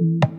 Mm-hmm.